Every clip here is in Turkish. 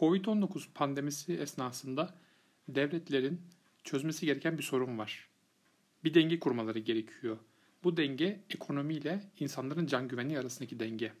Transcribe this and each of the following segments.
Covid-19 pandemisi esnasında devletlerin çözmesi gereken bir sorun var. Bir denge kurmaları gerekiyor. Bu denge ekonomiyle insanların can güvenliği arasındaki denge.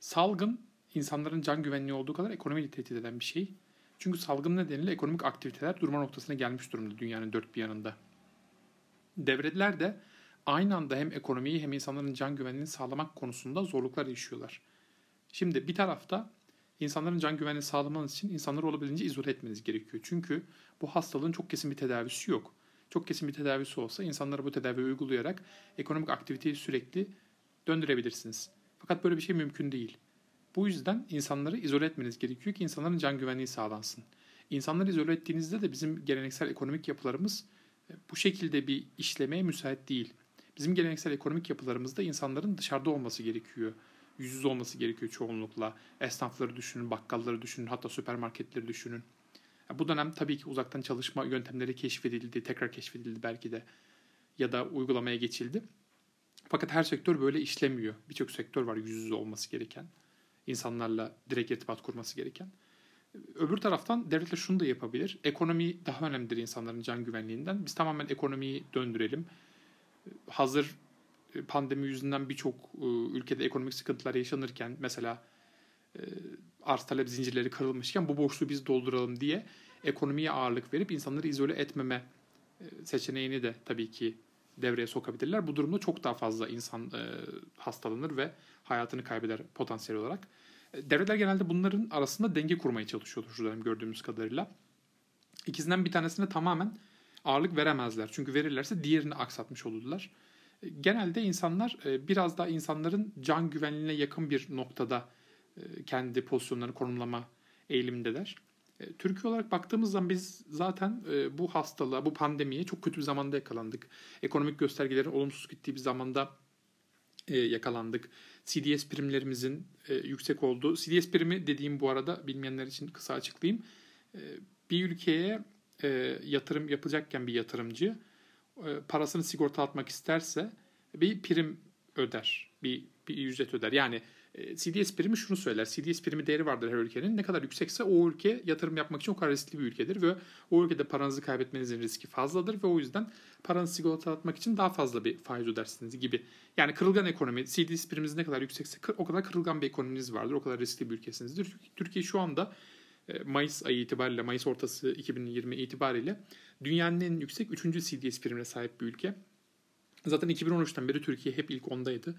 Salgın insanların can güvenliği olduğu kadar ekonomiyi tehdit eden bir şey. Çünkü salgın nedeniyle ekonomik aktiviteler durma noktasına gelmiş durumda dünyanın dört bir yanında. Devletler de aynı anda hem ekonomiyi hem insanların can güvenliğini sağlamak konusunda zorluklar yaşıyorlar. Şimdi bir tarafta insanların can güvenliğini sağlamanız için insanları olabildiğince izole etmeniz gerekiyor. Çünkü bu hastalığın çok kesin bir tedavisi yok. Çok kesin bir tedavisi olsa insanlara bu tedaviyi uygulayarak ekonomik aktiviteyi sürekli döndürebilirsiniz. Fakat böyle bir şey mümkün değil. Bu yüzden insanları izole etmeniz gerekiyor ki insanların can güvenliği sağlansın. İnsanları izole ettiğinizde de bizim geleneksel ekonomik yapılarımız e, bu şekilde bir işlemeye müsait değil. Bizim geleneksel ekonomik yapılarımızda insanların dışarıda olması gerekiyor. Yüz yüze olması gerekiyor çoğunlukla. Esnafları düşünün, bakkalları düşünün, hatta süpermarketleri düşünün. Bu dönem tabii ki uzaktan çalışma yöntemleri keşfedildi, tekrar keşfedildi belki de ya da uygulamaya geçildi. Fakat her sektör böyle işlemiyor. Birçok sektör var yüz yüze olması gereken, insanlarla direkt irtibat kurması gereken. Öbür taraftan devletler şunu da yapabilir. Ekonomi daha önemlidir insanların can güvenliğinden. Biz tamamen ekonomiyi döndürelim. Hazır pandemi yüzünden birçok e, ülkede ekonomik sıkıntılar yaşanırken mesela e, arz talep zincirleri kırılmışken bu boşluğu biz dolduralım diye ekonomiye ağırlık verip insanları izole etmeme e, seçeneğini de tabii ki devreye sokabilirler. Bu durumda çok daha fazla insan e, hastalanır ve hayatını kaybeder potansiyel olarak. Devletler genelde bunların arasında denge kurmaya çalışıyordur şu dönem gördüğümüz kadarıyla. İkisinden bir tanesine tamamen ağırlık veremezler. Çünkü verirlerse diğerini aksatmış olurlar. Genelde insanlar biraz daha insanların can güvenliğine yakın bir noktada e, kendi pozisyonlarını konumlama eğilimindeler. E, Türkiye olarak baktığımız zaman biz zaten e, bu hastalığa, bu pandemiye çok kötü bir zamanda yakalandık. Ekonomik göstergelerin olumsuz gittiği bir zamanda yakalandık. CDS primlerimizin yüksek olduğu. CDS primi dediğim bu arada bilmeyenler için kısa açıklayayım. Bir ülkeye yatırım yapacakken bir yatırımcı parasını sigorta atmak isterse bir prim öder. Bir, bir ücret öder. Yani e, CDS primi şunu söyler. CDS primi değeri vardır her ülkenin. Ne kadar yüksekse o ülke yatırım yapmak için o kadar riskli bir ülkedir ve o ülkede paranızı kaybetmenizin riski fazladır ve o yüzden paranızı sigortalatmak için daha fazla bir faiz ödersiniz gibi. Yani kırılgan ekonomi, CDS priminiz ne kadar yüksekse o kadar kırılgan bir ekonominiz vardır. O kadar riskli bir ülkesinizdir. Türkiye şu anda e, Mayıs ayı itibariyle, Mayıs ortası 2020 itibariyle dünyanın en yüksek 3. CDS primine sahip bir ülke. Zaten 2013'ten beri Türkiye hep ilk ondaydı.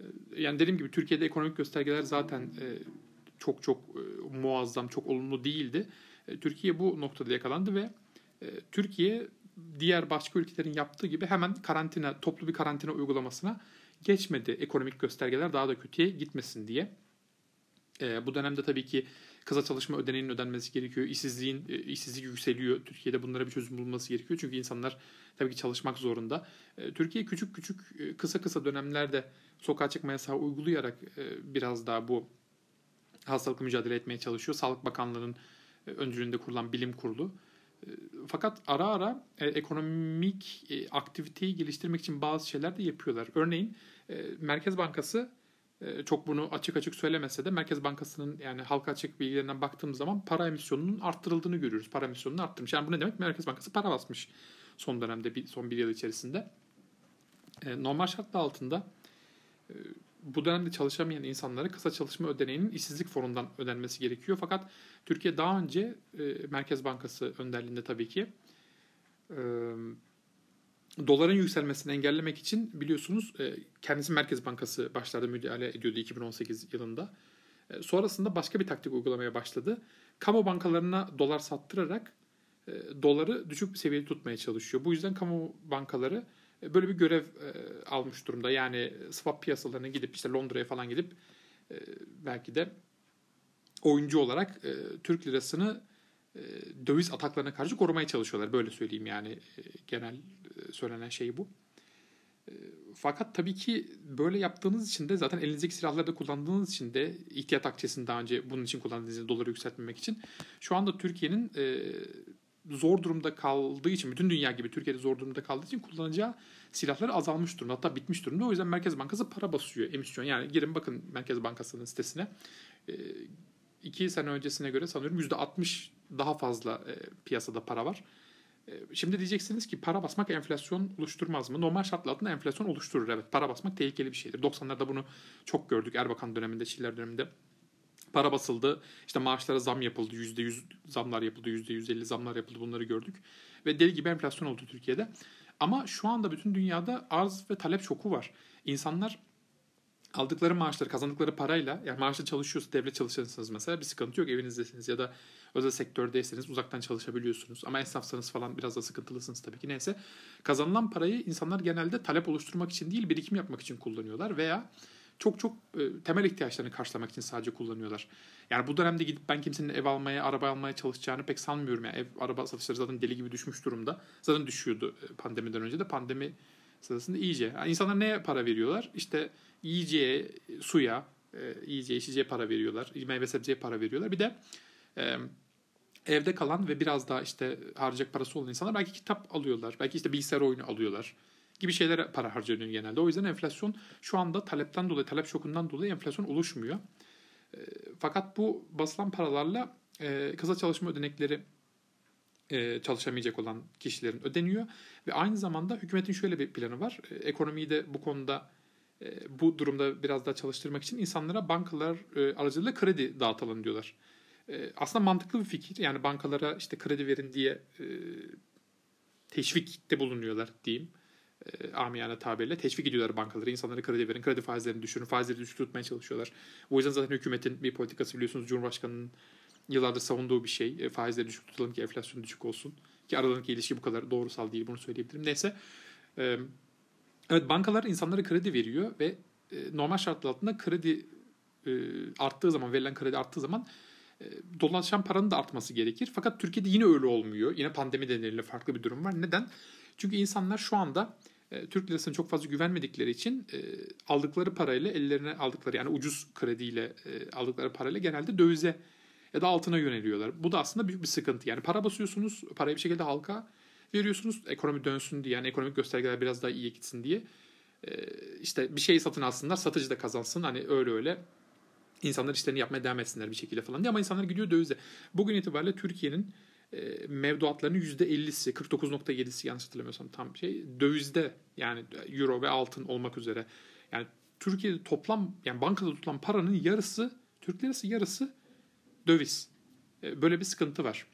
Ee, yani dediğim gibi Türkiye'de ekonomik göstergeler zaten e, çok çok e, muazzam, çok olumlu değildi. E, Türkiye bu noktada yakalandı ve Türkiye diğer başka ülkelerin yaptığı gibi hemen karantina, toplu bir karantina uygulamasına geçmedi. Ekonomik göstergeler daha da kötüye gitmesin diye. Bu dönemde tabii ki kısa çalışma ödeneğinin ödenmesi gerekiyor. İşsizliğin işsizlik yükseliyor. Türkiye'de bunlara bir çözüm bulunması gerekiyor. Çünkü insanlar tabii ki çalışmak zorunda. Türkiye küçük küçük kısa kısa dönemlerde sokağa çıkma yasağı uygulayarak e, biraz daha bu hastalıkla mücadele etmeye çalışıyor. Sağlık Bakanlığı'nın e, öncülüğünde kurulan bilim kurulu. E, fakat ara ara e, ekonomik e, aktiviteyi geliştirmek için bazı şeyler de yapıyorlar. Örneğin e, Merkez Bankası e, çok bunu açık açık söylemese de Merkez Bankası'nın yani halka açık bilgilerinden baktığımız zaman para emisyonunun arttırıldığını görüyoruz. Para emisyonunu arttırmış. Yani bu ne demek? Merkez Bankası para basmış son dönemde, son bir yıl içerisinde. E, normal şartlar altında ee, bu dönemde çalışamayan insanlara kısa çalışma ödeneğinin işsizlik fonundan ödenmesi gerekiyor. Fakat Türkiye daha önce e, Merkez Bankası önderliğinde tabii ki e, doların yükselmesini engellemek için biliyorsunuz e, kendisi Merkez Bankası başlarda müdahale ediyordu 2018 yılında. E, sonrasında başka bir taktik uygulamaya başladı. Kamu bankalarına dolar sattırarak e, doları düşük bir seviyede tutmaya çalışıyor. Bu yüzden kamu bankaları böyle bir görev almış durumda. Yani swap piyasalarına gidip işte Londra'ya falan gidip belki de oyuncu olarak Türk lirasını döviz ataklarına karşı korumaya çalışıyorlar. Böyle söyleyeyim yani e, genel e, söylenen şey bu. E, fakat tabii ki böyle yaptığınız için de zaten elinizdeki silahları da kullandığınız için de ihtiyat akçesini daha önce bunun için kullandığınız doları yükseltmemek için şu anda Türkiye'nin e, zor durumda kaldığı için, bütün dünya gibi Türkiye'de zor durumda kaldığı için kullanacağı silahları azalmış durumda. Hatta bitmiş durumda. O yüzden Merkez Bankası para basıyor emisyon. Yani girin bakın Merkez Bankası'nın sitesine. E, iki sene öncesine göre sanıyorum %60 daha fazla e, piyasada para var. E, şimdi diyeceksiniz ki para basmak enflasyon oluşturmaz mı? Normal şartlar altında enflasyon oluşturur. Evet para basmak tehlikeli bir şeydir. 90'larda bunu çok gördük Erbakan döneminde, Şiller döneminde. Para basıldı. İşte maaşlara zam yapıldı. %100 zamlar yapıldı. %150 zamlar yapıldı. Bunları gördük. Ve deli gibi enflasyon oldu Türkiye'de. Ama şu anda bütün dünyada arz ve talep şoku var. İnsanlar aldıkları maaşları, kazandıkları parayla yani maaşla çalışıyorsunuz, devlet çalışanısınız mesela bir sıkıntı yok evinizdesiniz ya da özel sektördeyseniz uzaktan çalışabiliyorsunuz. Ama esnafsanız falan biraz da sıkıntılısınız tabii ki. Neyse kazanılan parayı insanlar genelde talep oluşturmak için değil birikim yapmak için kullanıyorlar veya çok çok e, temel ihtiyaçlarını karşılamak için sadece kullanıyorlar. Yani bu dönemde gidip ben kimsenin ev almaya, araba almaya çalışacağını pek sanmıyorum. Yani ev, araba satışları zaten deli gibi düşmüş durumda. Zaten düşüyordu e, pandemiden önce de. Pandemi sırasında iyice. Yani insanlar neye para veriyorlar? İşte yiyeceğe, suya, e, yiyeceğe, içeceğe para veriyorlar. Meyve sebzeye para veriyorlar. Bir de e, evde kalan ve biraz daha işte harcayacak parası olan insanlar belki kitap alıyorlar. Belki işte bilgisayar oyunu alıyorlar gibi şeylere para harcanıyor genelde. O yüzden enflasyon şu anda talepten dolayı, talep şokundan dolayı enflasyon oluşmuyor. E, fakat bu basılan paralarla e, kısa çalışma ödenekleri e, çalışamayacak olan kişilerin ödeniyor. Ve aynı zamanda hükümetin şöyle bir planı var. E, ekonomiyi de bu konuda e, bu durumda biraz daha çalıştırmak için insanlara bankalar aracılığıyla kredi dağıtalım diyorlar. Aslında mantıklı bir fikir. Yani bankalara işte kredi verin diye teşvikte bulunuyorlar diyeyim. E, amiyane tabirle teşvik ediyorlar bankaları. İnsanlara kredi verin, kredi faizlerini düşürün, faizleri düşük tutmaya çalışıyorlar. O yüzden zaten hükümetin bir politikası biliyorsunuz Cumhurbaşkanı'nın yıllardır savunduğu bir şey. E, faizleri düşük tutalım ki enflasyon düşük olsun. Ki aralarındaki ilişki bu kadar doğrusal değil bunu söyleyebilirim. Neyse. E, evet bankalar insanlara kredi veriyor ve e, normal şartlar altında kredi e, arttığı zaman, verilen kredi arttığı zaman e, dolaşan paranın da artması gerekir. Fakat Türkiye'de yine öyle olmuyor. Yine pandemi nedeniyle farklı bir durum var. Neden? Çünkü insanlar şu anda Türk lirasına çok fazla güvenmedikleri için aldıkları parayla ellerine aldıkları yani ucuz krediyle e, aldıkları parayla genelde dövize ya da altına yöneliyorlar. Bu da aslında büyük bir sıkıntı. Yani para basıyorsunuz, parayı bir şekilde halka veriyorsunuz. Ekonomi dönsün diye yani ekonomik göstergeler biraz daha iyi gitsin diye. E, işte bir şeyi satın alsınlar, satıcı da kazansın. Hani öyle öyle insanlar işlerini yapmaya devam etsinler bir şekilde falan diye. Ama insanlar gidiyor dövize. Bugün itibariyle Türkiye'nin e, mevduatlarının %50'si 49.7'si yanlış hatırlamıyorsam tam şey dövizde yani euro ve altın olmak üzere. Yani Türkiye'de toplam yani bankada tutulan paranın yarısı Türk lirası yarısı döviz. E, böyle bir sıkıntı var.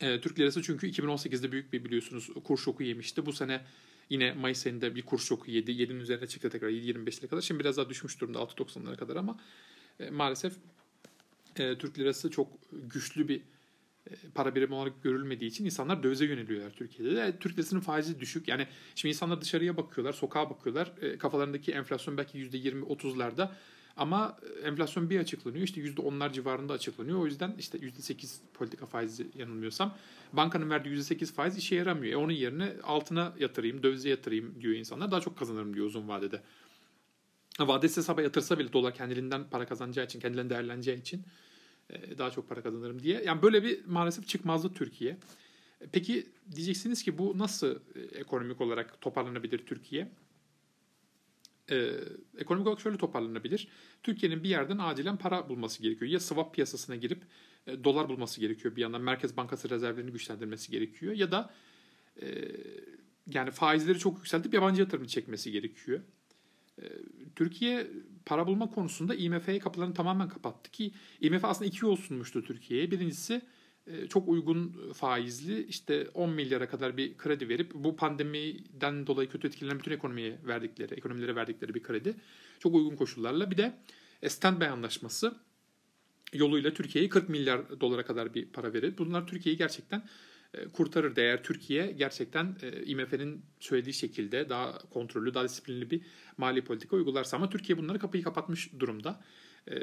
E, Türk lirası çünkü 2018'de büyük bir biliyorsunuz kur şoku yemişti. Bu sene yine Mayıs ayında bir kur şoku yedi. 7'nin üzerine çıktı tekrar 7.25'lere kadar. Şimdi biraz daha düşmüş durumda 6.90'lara kadar ama maalesef Türk lirası çok güçlü bir e, para birimi olarak görülmediği için insanlar dövize yöneliyorlar Türkiye'de. De. Türk lirasının faizi düşük. Yani şimdi insanlar dışarıya bakıyorlar, sokağa bakıyorlar. E, kafalarındaki enflasyon belki %20-30'larda ama e, enflasyon bir açıklanıyor. İşte %10'lar civarında açıklanıyor. O yüzden işte %8 politika faizi yanılmıyorsam bankanın verdiği %8 faiz işe yaramıyor. E onun yerine altına yatırayım, dövize yatırayım diyor insanlar. Daha çok kazanırım diyor uzun vadede. Vadesi hesaba yatırsa bile dolar kendiliğinden para kazanacağı için, kendiliğinden değerleneceği için e, daha çok para kazanırım diye. Yani böyle bir maalesef çıkmazdı Türkiye. E, peki diyeceksiniz ki bu nasıl ekonomik olarak toparlanabilir Türkiye? Ee, ekonomik olarak şöyle toparlanabilir. Türkiye'nin bir yerden acilen para bulması gerekiyor. Ya swap piyasasına girip e, dolar bulması gerekiyor bir yandan. Merkez Bankası rezervlerini güçlendirmesi gerekiyor. Ya da e, yani faizleri çok yükseltip yabancı yatırım çekmesi gerekiyor. Ee, Türkiye para bulma konusunda IMF'ye kapılarını tamamen kapattı ki IMF aslında iki yol sunmuştu Türkiye'ye. Birincisi e, çok uygun faizli işte 10 milyara kadar bir kredi verip bu pandemiden dolayı kötü etkilenen bütün ekonomiye verdikleri, ekonomilere verdikleri bir kredi. Çok uygun koşullarla. Bir de e, standby anlaşması yoluyla Türkiye'ye 40 milyar dolara kadar bir para verir. Bunlar Türkiye'yi gerçekten e, kurtarır eğer Türkiye gerçekten e, IMF'nin söylediği şekilde daha kontrollü, daha disiplinli bir mali politika uygularsa. Ama Türkiye bunları kapıyı kapatmış durumda. E,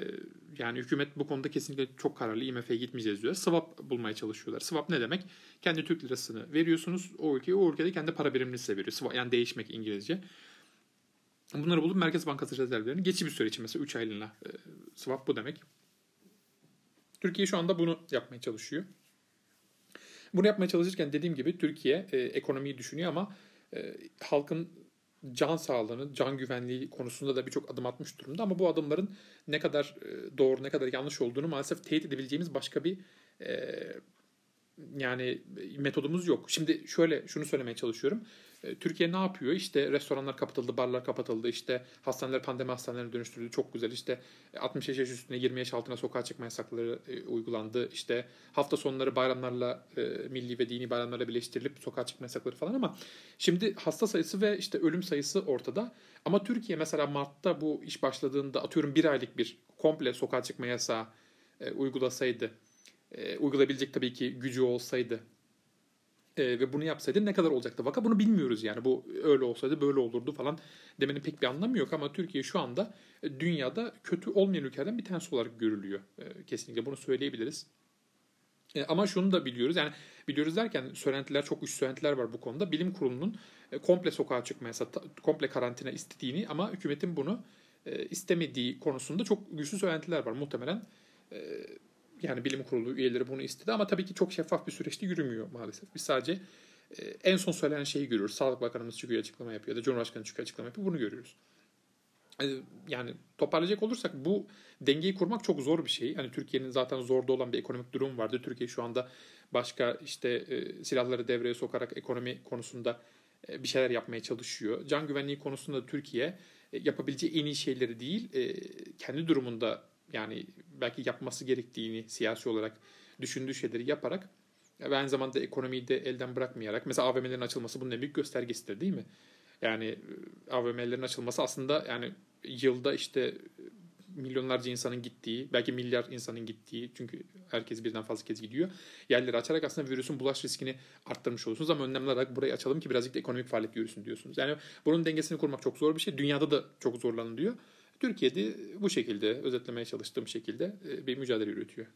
yani hükümet bu konuda kesinlikle çok kararlı IMF'ye gitmeyeceğiz diyor. Swap bulmaya çalışıyorlar. Swap ne demek? Kendi Türk lirasını veriyorsunuz o ülkeye, o ülkede kendi para birimini size veriyor. Swap, yani değişmek İngilizce. Bunları bulup Merkez Bankası rezervlerini geçici bir süre için mesela 3 aylığına swap bu demek. Türkiye şu anda bunu yapmaya çalışıyor. Bunu yapmaya çalışırken dediğim gibi Türkiye e, ekonomiyi düşünüyor ama e, halkın can sağlığını, can güvenliği konusunda da birçok adım atmış durumda. Ama bu adımların ne kadar e, doğru, ne kadar yanlış olduğunu maalesef teyit edebileceğimiz başka bir e, yani metodumuz yok. Şimdi şöyle şunu söylemeye çalışıyorum. E, Türkiye ne yapıyor? İşte restoranlar kapatıldı, barlar kapatıldı, işte hastaneler pandemi hastanelerine dönüştürüldü. Çok güzel. İşte 65 yaş üstüne 20 yaş altına sokağa çıkma yasakları e, uygulandı. İşte hafta sonları bayramlarla e, milli ve dini bayramlarla birleştirilip sokağa çıkma yasakları falan ama şimdi hasta sayısı ve işte ölüm sayısı ortada. Ama Türkiye mesela Mart'ta bu iş başladığında atıyorum bir aylık bir komple sokağa çıkma yasağı uygulasaydı uygulayabilecek tabii ki gücü olsaydı e, ve bunu yapsaydı ne kadar olacaktı vaka bunu bilmiyoruz yani. Bu öyle olsaydı böyle olurdu falan demenin pek bir anlamı yok ama Türkiye şu anda e, dünyada kötü olmayan ülkelerden bir tanesi olarak görülüyor. E, kesinlikle bunu söyleyebiliriz. E, ama şunu da biliyoruz yani biliyoruz derken söylentiler çok üst söylentiler var bu konuda. Bilim kurulunun e, komple sokağa çıkmaya, komple karantina istediğini ama hükümetin bunu istemediği konusunda çok güçlü söylentiler var. Muhtemelen yani bilim kurulu üyeleri bunu istedi ama tabii ki çok şeffaf bir süreçte yürümüyor maalesef. Biz sadece e, en son söylenen şeyi görüyoruz. Sağlık Bakanımız çıkıyor açıklama yapıyor ya da Cumhurbaşkanı çıkıyor açıklama yapıyor. Bunu görüyoruz. E, yani toparlayacak olursak bu dengeyi kurmak çok zor bir şey. Hani Türkiye'nin zaten zorda olan bir ekonomik durum vardı. Türkiye şu anda başka işte e, silahları devreye sokarak ekonomi konusunda bir şeyler yapmaya çalışıyor. Can güvenliği konusunda Türkiye yapabileceği en iyi şeyleri değil, kendi durumunda yani belki yapması gerektiğini siyasi olarak düşündüğü şeyleri yaparak ve aynı zamanda ekonomiyi de elden bırakmayarak mesela AVM'lerin açılması bunun en büyük göstergesidir değil mi? Yani e, AVM'lerin açılması aslında yani yılda işte milyonlarca insanın gittiği, belki milyar insanın gittiği çünkü herkes birden fazla kez gidiyor. Yerleri açarak aslında virüsün bulaş riskini arttırmış olursunuz ama önlemler olarak burayı açalım ki birazcık da ekonomik faaliyet yürüsün diyorsunuz. Yani bunun dengesini kurmak çok zor bir şey. Dünyada da çok zorlanılıyor. Türkiye'de bu şekilde özetlemeye çalıştığım şekilde e, bir mücadele yürütüyor.